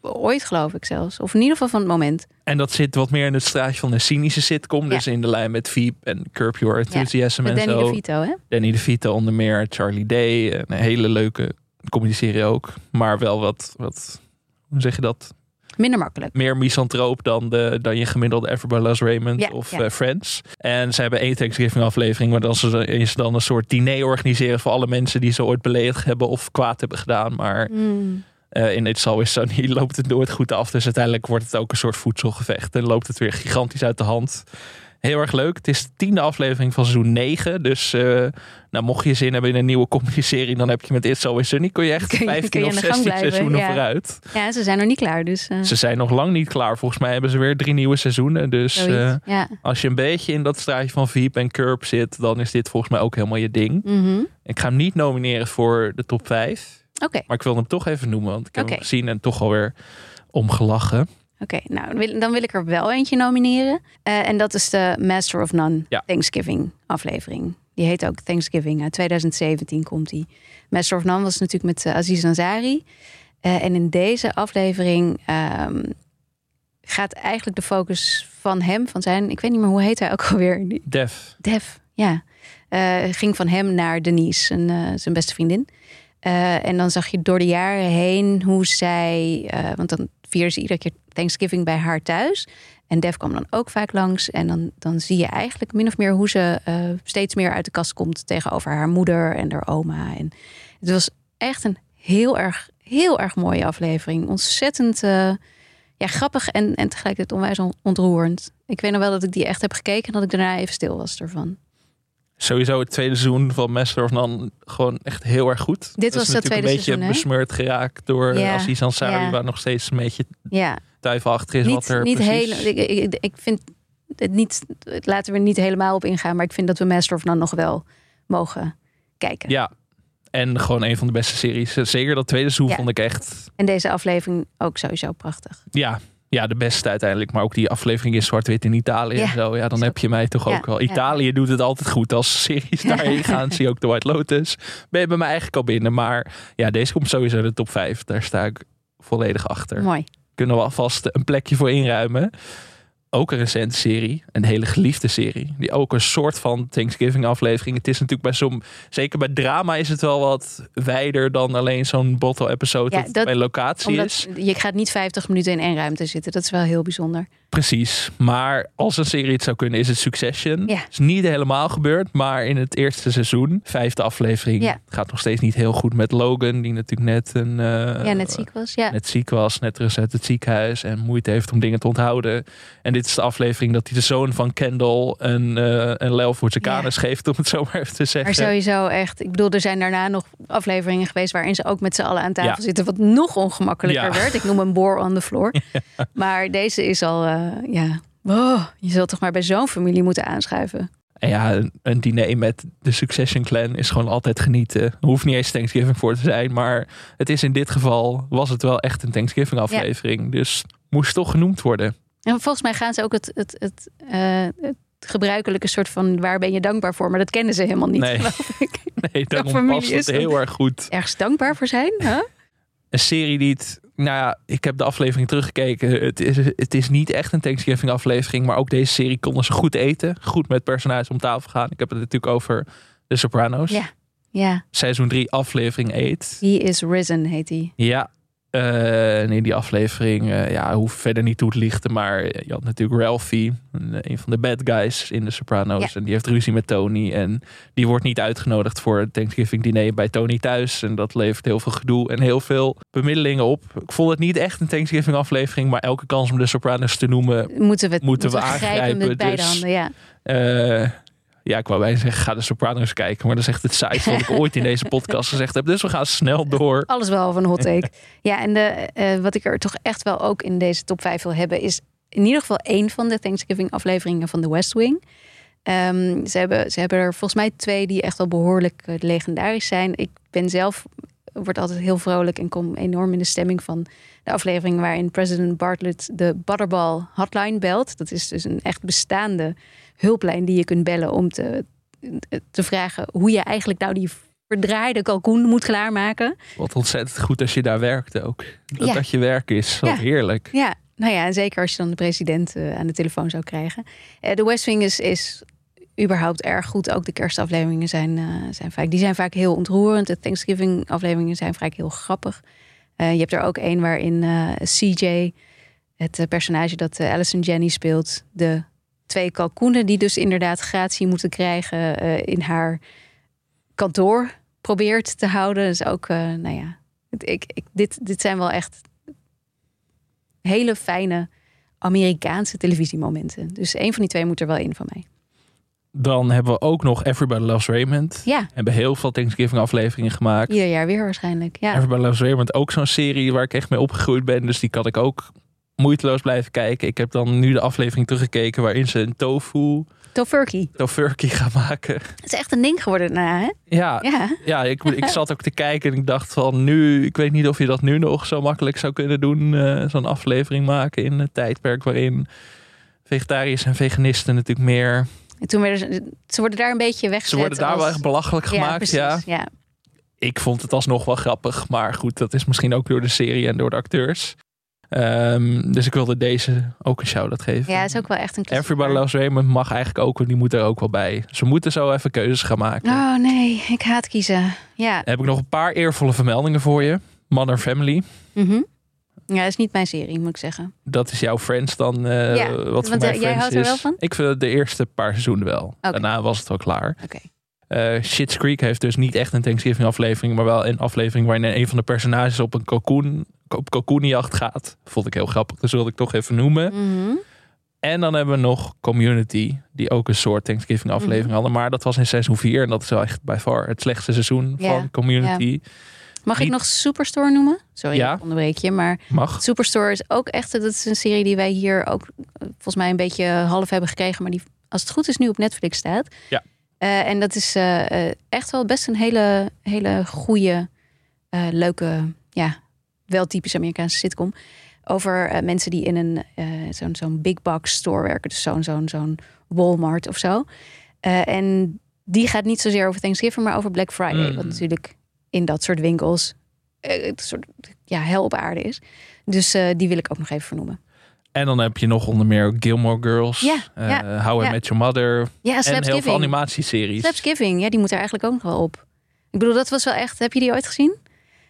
ooit, geloof ik zelfs. Of in ieder geval van het moment. en dat zit wat meer in het straatje van een cynische sitcom. Ja. Dus in de lijn met Veep en Curb Your Enthusiasm Met en Danny zo. DeVito, hè? Danny DeVito onder meer, Charlie Day. Een hele leuke comedy-serie ook. Maar wel wat, wat, hoe zeg je dat? Minder makkelijk. Meer misantroop dan, de, dan je gemiddelde Everybody Loves Raymond Ja, of ja. eh, Friends. En ze hebben één Thanksgiving aflevering. Maar dan ze eens dan een soort diner organiseren voor alle mensen die ze ooit beledigd hebben of kwaad hebben gedaan. Maar. Eh, in It's Always Sunny [laughs] loopt het nooit goed af. Dus uiteindelijk wordt het ook een soort voedselgevecht. En loopt het weer gigantisch uit de hand. Heel erg leuk. Het is de tiende aflevering van seizoen 9. Dus eh, nou, mocht je zin hebben in een nieuwe comedy-serie... dan heb je met It's Always Sunny... [laughs] kun je echt Kun je- 15 kun je of aan de gang 16 blijven, seizoenen ja. vooruit. Ja, ze zijn nog niet klaar, dus... eh, Ze zijn nog lang niet klaar. Volgens mij hebben ze weer drie nieuwe seizoenen. Dus eh, ja. als je een beetje in dat straatje van Veep en Curb zit... dan is dit volgens mij ook helemaal je ding. Mhm. Ik ga hem niet nomineren voor de top 5... Oké, Maar ik wil hem toch even noemen, want ik heb Oké. hem gezien en toch alweer omgelachen. Oké. Nou, dan wil, dan wil ik er wel eentje nomineren. Eh, en dat is de Master of None Ja. Thanksgiving aflevering. Die heet ook Thanksgiving. Uit 2017 komt die. Master of None was natuurlijk met eh, Aziz Ansari. Eh, en in deze aflevering ehm, gaat eigenlijk de focus van hem, van zijn... Ik weet niet meer, hoe heet hij ook alweer? Def. Def, ja. Ging van hem naar Denise, zijn, eh, zijn beste vriendin. En dan zag je door de jaren heen hoe zij... want dan vierden ze iedere keer Thanksgiving bij haar thuis. En Def kwam dan ook vaak langs. En dan, dan zie je eigenlijk min of meer hoe ze eh, steeds meer uit de kast komt... tegenover haar moeder en haar oma. En het was echt een heel erg, heel erg mooie aflevering. Ontzettend eh, ja, grappig en, en tegelijkertijd onwijs on- ontroerend. Ik weet nog wel dat ik die echt heb gekeken... en dat ik daarna even stil was ervan. Sowieso het tweede seizoen van Master of None gewoon echt heel erg goed. Dit was dat natuurlijk tweede een beetje seizoen, besmeurd geraakt door Ja, ja, Aziz Ansari, ja. waar nog steeds een beetje Ja, twijfelachtig is niet, wat er niet precies... hele, ik, ik, ik vind het niet, laten we er niet helemaal op ingaan, maar ik vind dat we Master of None nog wel mogen kijken. Ja, En gewoon een van de beste series. Zeker dat tweede seizoen Ja. vond ik echt En deze aflevering ook sowieso prachtig. ja, ja, de beste uiteindelijk. Maar ook die aflevering in zwart-wit in Italië Ja, en zo. Ja, dan heb je mij toch Ja, ook wel. ja. Italië doet het altijd goed. Als series [laughs] daarheen gaan, zie ook de White Lotus. Ben je bij mij eigenlijk al binnen. Maar ja, deze komt sowieso in de top 5. Daar sta ik volledig achter. Mooi. Kunnen we alvast een plekje voor inruimen. Ook een recente serie. Een hele geliefde serie. Die ook een soort van Thanksgiving aflevering. Het is natuurlijk bij zo'n... Zeker bij drama is het wel wat wijder dan alleen zo'n bottle episode. Ja, dat, bij locatie is. Je gaat niet 50 minuten in één ruimte zitten. Dat is wel heel bijzonder. Precies. Maar als een serie het zou kunnen, is het Succession. Ja. is niet helemaal gebeurd, maar in het eerste seizoen, vijfde aflevering, Ja. gaat nog steeds niet heel goed met Logan, die natuurlijk net een eh, ja, net ziek was. Ja. net ziek was, net terug uit het ziekenhuis en moeite heeft om dingen te onthouden. En dit is de aflevering dat hij de zoon van Kendall een, eh een lel voor zijn Ja. kanus geeft, om het zo maar even te zeggen. Maar sowieso echt. Ik bedoel, er zijn daarna nog afleveringen geweest waarin ze ook met z'n allen aan tafel zitten. Wat nog ongemakkelijker werd. Ik noem een boor on the floor. [laughs] Maar deze is al, eh, ja. Oh, je zult toch maar bij zo'n familie moeten aanschuiven. En ja, een, diner met de Succession clan is gewoon altijd genieten. Er hoeft niet eens Thanksgiving voor te zijn, maar het is in dit geval, was het wel echt een Thanksgiving aflevering. Dus moest toch genoemd worden. En volgens mij gaan ze ook het, het, het, eh, het gebruikelijke soort van waar ben je dankbaar voor. Maar dat kennen ze helemaal niet, Nee. geloof ik. [laughs] Nee, daarom past het heel erg goed. Ergens dankbaar voor zijn. Huh? Een serie die het, nou ja, ik heb de aflevering teruggekeken. Het is, het is niet echt een Thanksgiving aflevering, maar ook deze serie konden ze goed eten. Goed met personages om tafel gaan. Ik heb het natuurlijk over The Sopranos. Ja. Ja, Seizoen 3, aflevering 8. he is risen heet hij. Ja, eh nee, die aflevering, eh, ja, hoef verder niet toe te lichten. Maar je had natuurlijk Ralphie, een, een van de bad guys in de Sopranos. En die heeft ruzie met Tony. En die wordt niet uitgenodigd voor het Thanksgiving diner bij Tony thuis. En dat levert heel veel gedoe en heel veel bemiddelingen op. Ik vond het niet echt een Thanksgiving aflevering. Maar elke kans om de Sopranos te noemen. Moeten we, Moeten we grijpen aangrijpen, met beide dus- handen, ja. eh, ja, ik wou bijna zeggen, ga de Sopranos kijken. Maar dat is echt het saaiste wat ik ooit in deze podcast gezegd heb. Dus we gaan snel door. Alles wel van hot take. ja, en de, eh, wat ik er toch echt wel ook in deze top 5 wil hebben, is in ieder geval één van de Thanksgiving afleveringen van The West Wing. Ehm, ze, hebben, ze hebben er volgens mij twee die echt wel behoorlijk eh, legendarisch zijn. Ik ben zelf, word altijd heel vrolijk en kom enorm in de stemming van de aflevering waarin president Bartlett de Butterball hotline belt. Dat is dus een echt bestaande hulplijn die je kunt bellen om te, te vragen hoe je eigenlijk nou die verdraaide kalkoen moet klaarmaken. Wat ontzettend goed als je daar werkt ook. Dat Ja. dat je werk is. Wat Ja. heerlijk. Ja, nou ja, en zeker als je dan de president eh, aan de telefoon zou krijgen. Eh, de West Wing is, is überhaupt erg goed. Ook de kerstafleveringen zijn, eh, zijn vaak, die zijn vaak heel ontroerend. De Thanksgiving afleveringen zijn vaak heel grappig. Je hebt er ook een waarin CJ, het personage dat Alison Jenny speelt, de twee kalkoenen die dus inderdaad gratie moeten krijgen eh, in haar kantoor probeert te houden. Dus ook, eh, nou ja, ik, ik, dit, dit zijn wel echt hele fijne Amerikaanse televisiemomenten. Dus een van die twee moet er wel in van mij. Dan hebben we ook nog Everybody Loves Raymond. Ja, We hebben heel veel Thanksgiving afleveringen gemaakt. ieder jaar weer waarschijnlijk. Ja, Everybody Loves Raymond, ook zo'n serie waar ik echt mee opgegroeid ben. Dus die kan ik ook moeiteloos blijven kijken. Ik heb dan nu de aflevering teruggekeken waarin ze een tofu Tofurkey. tofurkey gaan maken. Het is echt een ding geworden daarna, hè? Ja, Ja. ja ik, ik [laughs] zat ook te kijken en ik dacht van nu, ik weet niet of je dat nu nog zo makkelijk zou kunnen doen. eh, Zo'n aflevering maken in een tijdperk waarin vegetariërs en veganisten natuurlijk meer... En toen werden ze, worden daar een beetje weggezet. Ze worden daar als- wel echt belachelijk Ja, gemaakt, precies. ja. ja. ik vond het alsnog wel grappig. Maar goed, dat is misschien ook door de serie en door de acteurs. Ehm, dus ik wilde deze ook een shout-out geven. Ja, is ook wel echt een klassieker. Everybody Loves Raymond mag eigenlijk ook, die moet er ook wel bij. Ze moeten zo even keuzes gaan maken. Oh nee, ik haat kiezen. Ja. Dan heb ik nog een paar eervolle vermeldingen voor je. Modern Family. Mhm. Ja, is niet mijn serie, moet ik zeggen. Dat is jouw Friends dan. Ja, wat voor mij eh, jij Friends houdt er wel van? Ik vind de eerste paar seizoenen wel. Daarna was het wel klaar. Oké. Eh Shit's Creek heeft dus niet echt een Thanksgiving aflevering, maar wel een aflevering waarin een van de personages op een kalkoen, op kalkoenjacht gaat. Vond ik heel grappig, dus wilde ik toch even noemen. Mhm. En dan hebben we nog Community, die ook een soort Thanksgiving aflevering Mhm. hadden, maar dat was in seizoen 4 en dat is wel echt bij far het slechtste seizoen van Community. Mag ik nog Superstore noemen? Sorry, Ja. ik onderbreek je. Maar Mag. Superstore is ook echt... Dat is een serie die wij hier ook eh, volgens mij een beetje half hebben gekregen. Maar die, als het goed is, nu op Netflix staat. Ja. Eh, en dat is eh, echt wel best een hele, hele goede, leuke, ja, wel typisch Amerikaanse sitcom. Over eh, mensen die in een eh, zo'n zo'n big box store werken. Dus zo'n zo'n zo'n Walmart of zo. Eh, en die gaat niet zozeer over Thanksgiving, maar over Black Friday. Mm. Wat natuurlijk in dat soort winkels het soort ja, hel op aarde is. Dus die wil ik ook nog even vernoemen. En dan heb je nog onder meer Gilmore Girls, Ja, ja, How I ja. Met Your Mother en heel veel animatieseries. Slapsgiving, ja, die moet er eigenlijk ook nog wel op. Ik bedoel, dat was wel echt... Heb je die ooit gezien?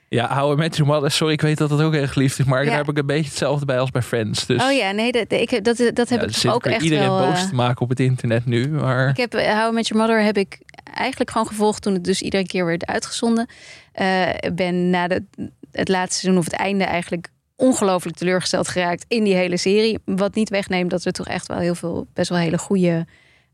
Ja, How I Met Your Mother, sorry, ik weet dat het ook lief is, maar Ja. daar heb ik een beetje hetzelfde bij als bij Friends. Dus Oh ja, nee, dat, ik, dat, dat heb ja, ik ook echt iedereen wel... boos eh, te maken op het internet nu, maar Ik heb uh, How I Met Your Mother heb ik eigenlijk gewoon gevolgd toen het dus iedere keer werd uitgezonden. Eh, ben na de, het laatste seizoen of het einde eigenlijk ongelooflijk teleurgesteld geraakt in die hele serie. Wat niet wegneemt dat er toch echt wel heel veel, best wel hele goede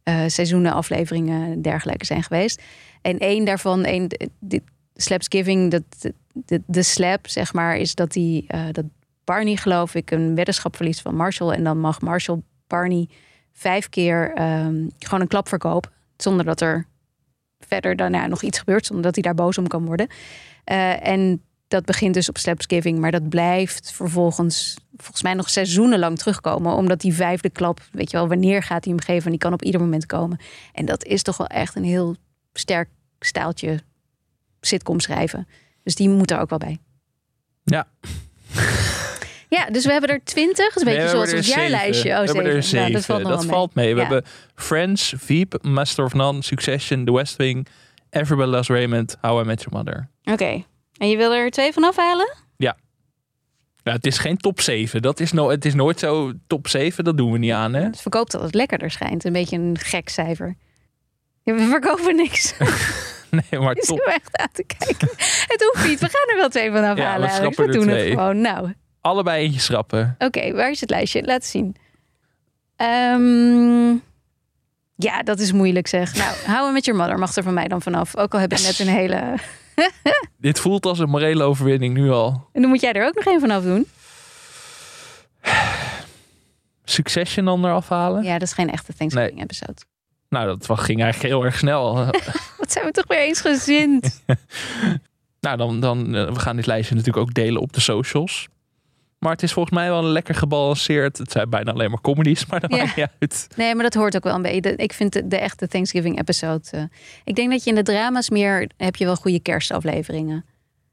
eh, seizoenen, afleveringen en dergelijke zijn geweest. En één daarvan, één, dit Slapsgiving, dat, de, de slap zeg maar, is dat die, eh, dat Barney geloof ik een weddenschap verliest van Marshall. En dan mag Marshall Barney vijf keer ehm, gewoon een klap verkopen. Zonder dat er verder daarna nog iets gebeurt. Zonder dat hij daar boos om kan worden. Eh, en dat begint dus op Slapsgiving. Maar dat blijft vervolgens volgens mij nog seizoenenlang terugkomen. Omdat die vijfde klap, weet je wel, wanneer gaat hij hem geven? En die kan op ieder moment komen. En dat is toch wel echt een heel sterk staaltje sitcom schrijven. Dus die moet er ook wel bij. Ja. Ja, dus we hebben er twintig. Dat is een beetje zoals er jaarlijstje. Oh, we hebben er zeven. Nou, zeven. dat valt mee. We Ja. hebben Friends, Veep, Master of None, Succession, The West Wing, Everybody Loves Raymond, How I Met Your Mother. Oké. En je wil er twee van afhalen? Ja, het is geen top 7. Dat is no, het is nooit zo top 7. Dat doen we niet aan, hè? Het verkoopt dat het lekkerder schijnt. Een beetje een gek cijfer. Ja, we verkopen niks. [laughs] [laughs] Nee, maar top. me echt aan te kijken. Het hoeft niet. We gaan er wel twee van afhalen. Ja, we schrappen we doen twee. het gewoon. Nou, oké. Allebei eentje schrappen. waar is het lijstje? Laat zien. Ehm, ja, dat is moeilijk zeg. Nou, [laughs] houden met je mother mag er van mij dan vanaf. Ook al heb ik net een hele... [laughs] Dit voelt als een morele overwinning nu al. En dan moet jij er ook nog één van af doen. Succession dan eraf halen? Ja, dat is geen echte Thanksgiving episode. Nou, dat ging eigenlijk heel erg snel. [laughs] [laughs] Wat zijn we toch weer eensgezind? [laughs] nou, dan, dan eh, we gaan dit lijstje natuurlijk ook delen op de socials. Maar het is volgens mij wel lekker gebalanceerd. Het zijn bijna alleen maar comedies, maar dat Ja. maakt niet uit. Nee, maar dat hoort ook wel een beetje. Ik vind de, de echte Thanksgiving episode. eh, ik denk dat je in de drama's meer heb je wel goede kerstafleveringen.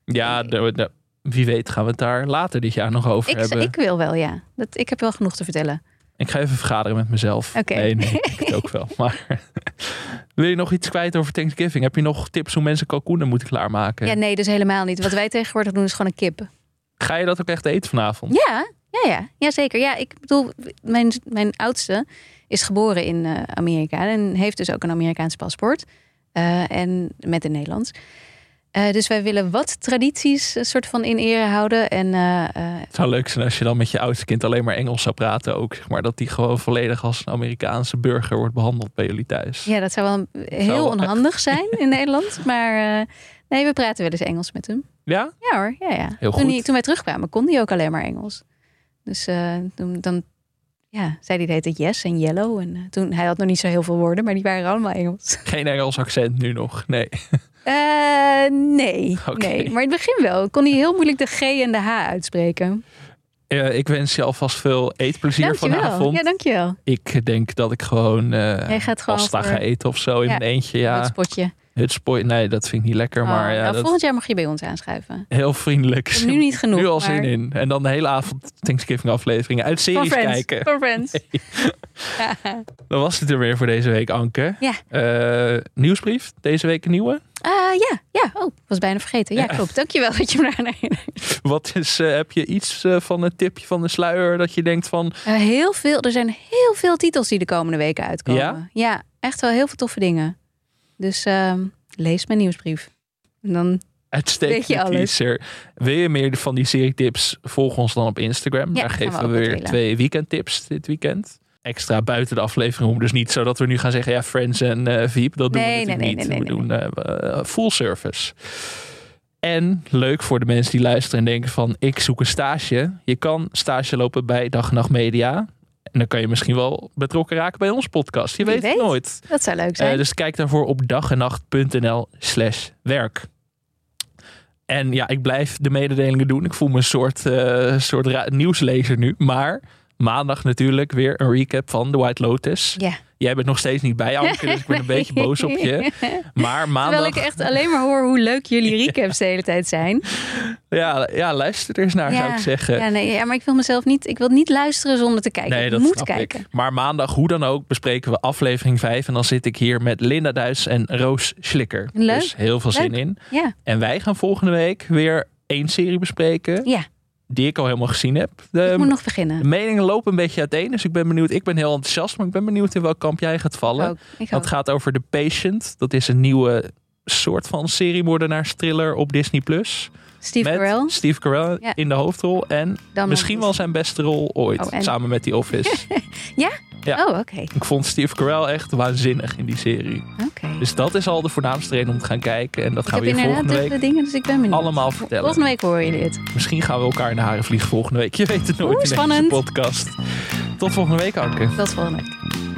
Ja, de, de- wie weet gaan we het daar later dit jaar nog over Ik, hebben. ik wil wel, ja. Dat, ik heb wel genoeg te vertellen. Ik ga even vergaderen met mezelf. Oké. Nee, nee, [laughs] ik het ook wel. Maar [laughs] wil je nog iets kwijt over Thanksgiving? Heb je nog tips hoe mensen kalkoenen moeten klaarmaken? Ja, nee, dus helemaal niet. Wat wij tegenwoordig doen is gewoon een kip. Ga je dat ook echt eten vanavond? Ja, ja, ja. ja zeker. Ja, ik bedoel, mijn, mijn oudste is geboren in eh, Amerika en heeft dus ook een Amerikaans paspoort. Eh, en met een Nederlands. Eh, dus wij willen wat tradities een soort van in ere houden. En eh, eh, Het zou leuk zijn als je dan met je oudste kind alleen maar Engels zou praten ook. Zeg maar, dat die gewoon volledig als een Amerikaanse burger wordt behandeld bij jullie thuis. ja, dat zou wel heel wel- onhandig [laughs] zijn in Nederland. Maar nee, we praten wel eens Engels met hem. Ja? Ja hoor, ja, ja. Heel toen, goed. hij- toen wij terugkwamen, kon hij ook alleen maar Engels. Dus toen dan, ja, zei hij de hele tijd yes en yellow. En toen, hij had nog niet zo heel veel woorden, maar die waren allemaal Engels. Geen Engels accent nu nog. Nee. [laughs] Eh, nee, [laughs] nee, maar in het begin wel. Kon hij heel moeilijk de G en de H uitspreken. Ik wens je alvast veel eetplezier Dankjewel. vanavond. Ja, dankjewel. Ik denk dat ik gewoon Jij gaat gewoon pasta voor- ga eten of zo in Ja, mijn eentje. Ja. Het spotje. Het spoor. Nee, dat vind ik niet lekker. Maar Oh, ja, nou, dat volgend jaar mag je bij ons aanschuiven. heel vriendelijk. Nu niet genoeg. Nu al maar- zin in. En dan de hele avond Thanksgiving afleveringen uit series friends. kijken. Voor friends. [laughs] Dan was het er weer voor deze week, Anke. Ja. Eh, nieuwsbrief, deze week een nieuwe. Ah, ja, ja. Oh, was bijna vergeten. Ja, Ja. klopt. Dankjewel dat je me daar herinnert. Wat is, eh, heb je iets eh, van een tipje van de sluier dat je denkt van... Eh, heel veel. Er zijn heel veel titels die de komende weken uitkomen. Ja? echt wel heel veel toffe dingen. Dus ehm, lees mijn nieuwsbrief. En dan, Weet Uitstekende je alles. teaser. Wil je meer van die serietips? Volg ons dan op Instagram. Ja, Daar we geven we weer twee weekendtips dit weekend. Extra buiten de aflevering om. Dus niet zodat we nu gaan zeggen, ja, Friends en Veep. Dat doen Nee, we nee, natuurlijk nee, niet. we doen eh, eh, full service. En leuk voor de mensen die luisteren en denken van, ik zoek een stage. Je kan stage lopen bij Dag en Nacht Media. En dan kan je misschien wel betrokken raken bij ons podcast. Je weet, het nooit. Dat zou leuk Eh, zijn. dus kijk daarvoor op dagennacht.nl slash werk. En ja, ik blijf de mededelingen doen. Ik voel me een soort, eh, soort nieuwslezer nu. Maar maandag natuurlijk weer een recap van The White Lotus. ja. Jij bent nog steeds niet bij, Anke, dus ik ben een beetje boos op je. [laughs] Maar maandag... Terwijl ik echt alleen maar hoor hoe leuk jullie [laughs] recaps de hele tijd zijn. Ja, ja, luister er eens naar, zou ik zeggen. Ja, nee, ja, maar ik wil mezelf niet, ik wil niet luisteren zonder te kijken. Nee, ik dat moet kijken. ik. Maar maandag, hoe dan ook, bespreken we aflevering 5. En dan zit ik hier met Linda Duis en Roos Slikker. Leuk. Dus heel veel zin in. Ja, En wij gaan volgende week weer één serie bespreken. ja. Die ik al helemaal gezien heb. De, ik moet nog de beginnen. meningen lopen een beetje uiteen. Dus ik ben benieuwd. Ik ben heel enthousiast, maar ik ben benieuwd in welk kamp jij gaat vallen. Ook. Ik Dat ook. gaat over The Patient. Dat is een nieuwe soort van seriemoordenaars thriller op Disney+. Plus. Steve met Carell. Steve Carell Ja. in de hoofdrol. En Dan misschien wel zijn beste rol ooit. Oh, en- Samen met The Office. [laughs] Ja. Oh, oké. ik vond Steve Carell echt waanzinnig in die serie. Oké. Dus dat is al de voornaamste reden om te gaan kijken. En dat Ik gaan heb we je volgende week... dingen, dus ik ben benieuwd. allemaal vertellen. Volgende week hoor je dit. Misschien gaan we elkaar in de haren vliegen volgende week. Je weet het nooit Oeh, in deze podcast. Tot volgende week, Anke. Tot volgende week.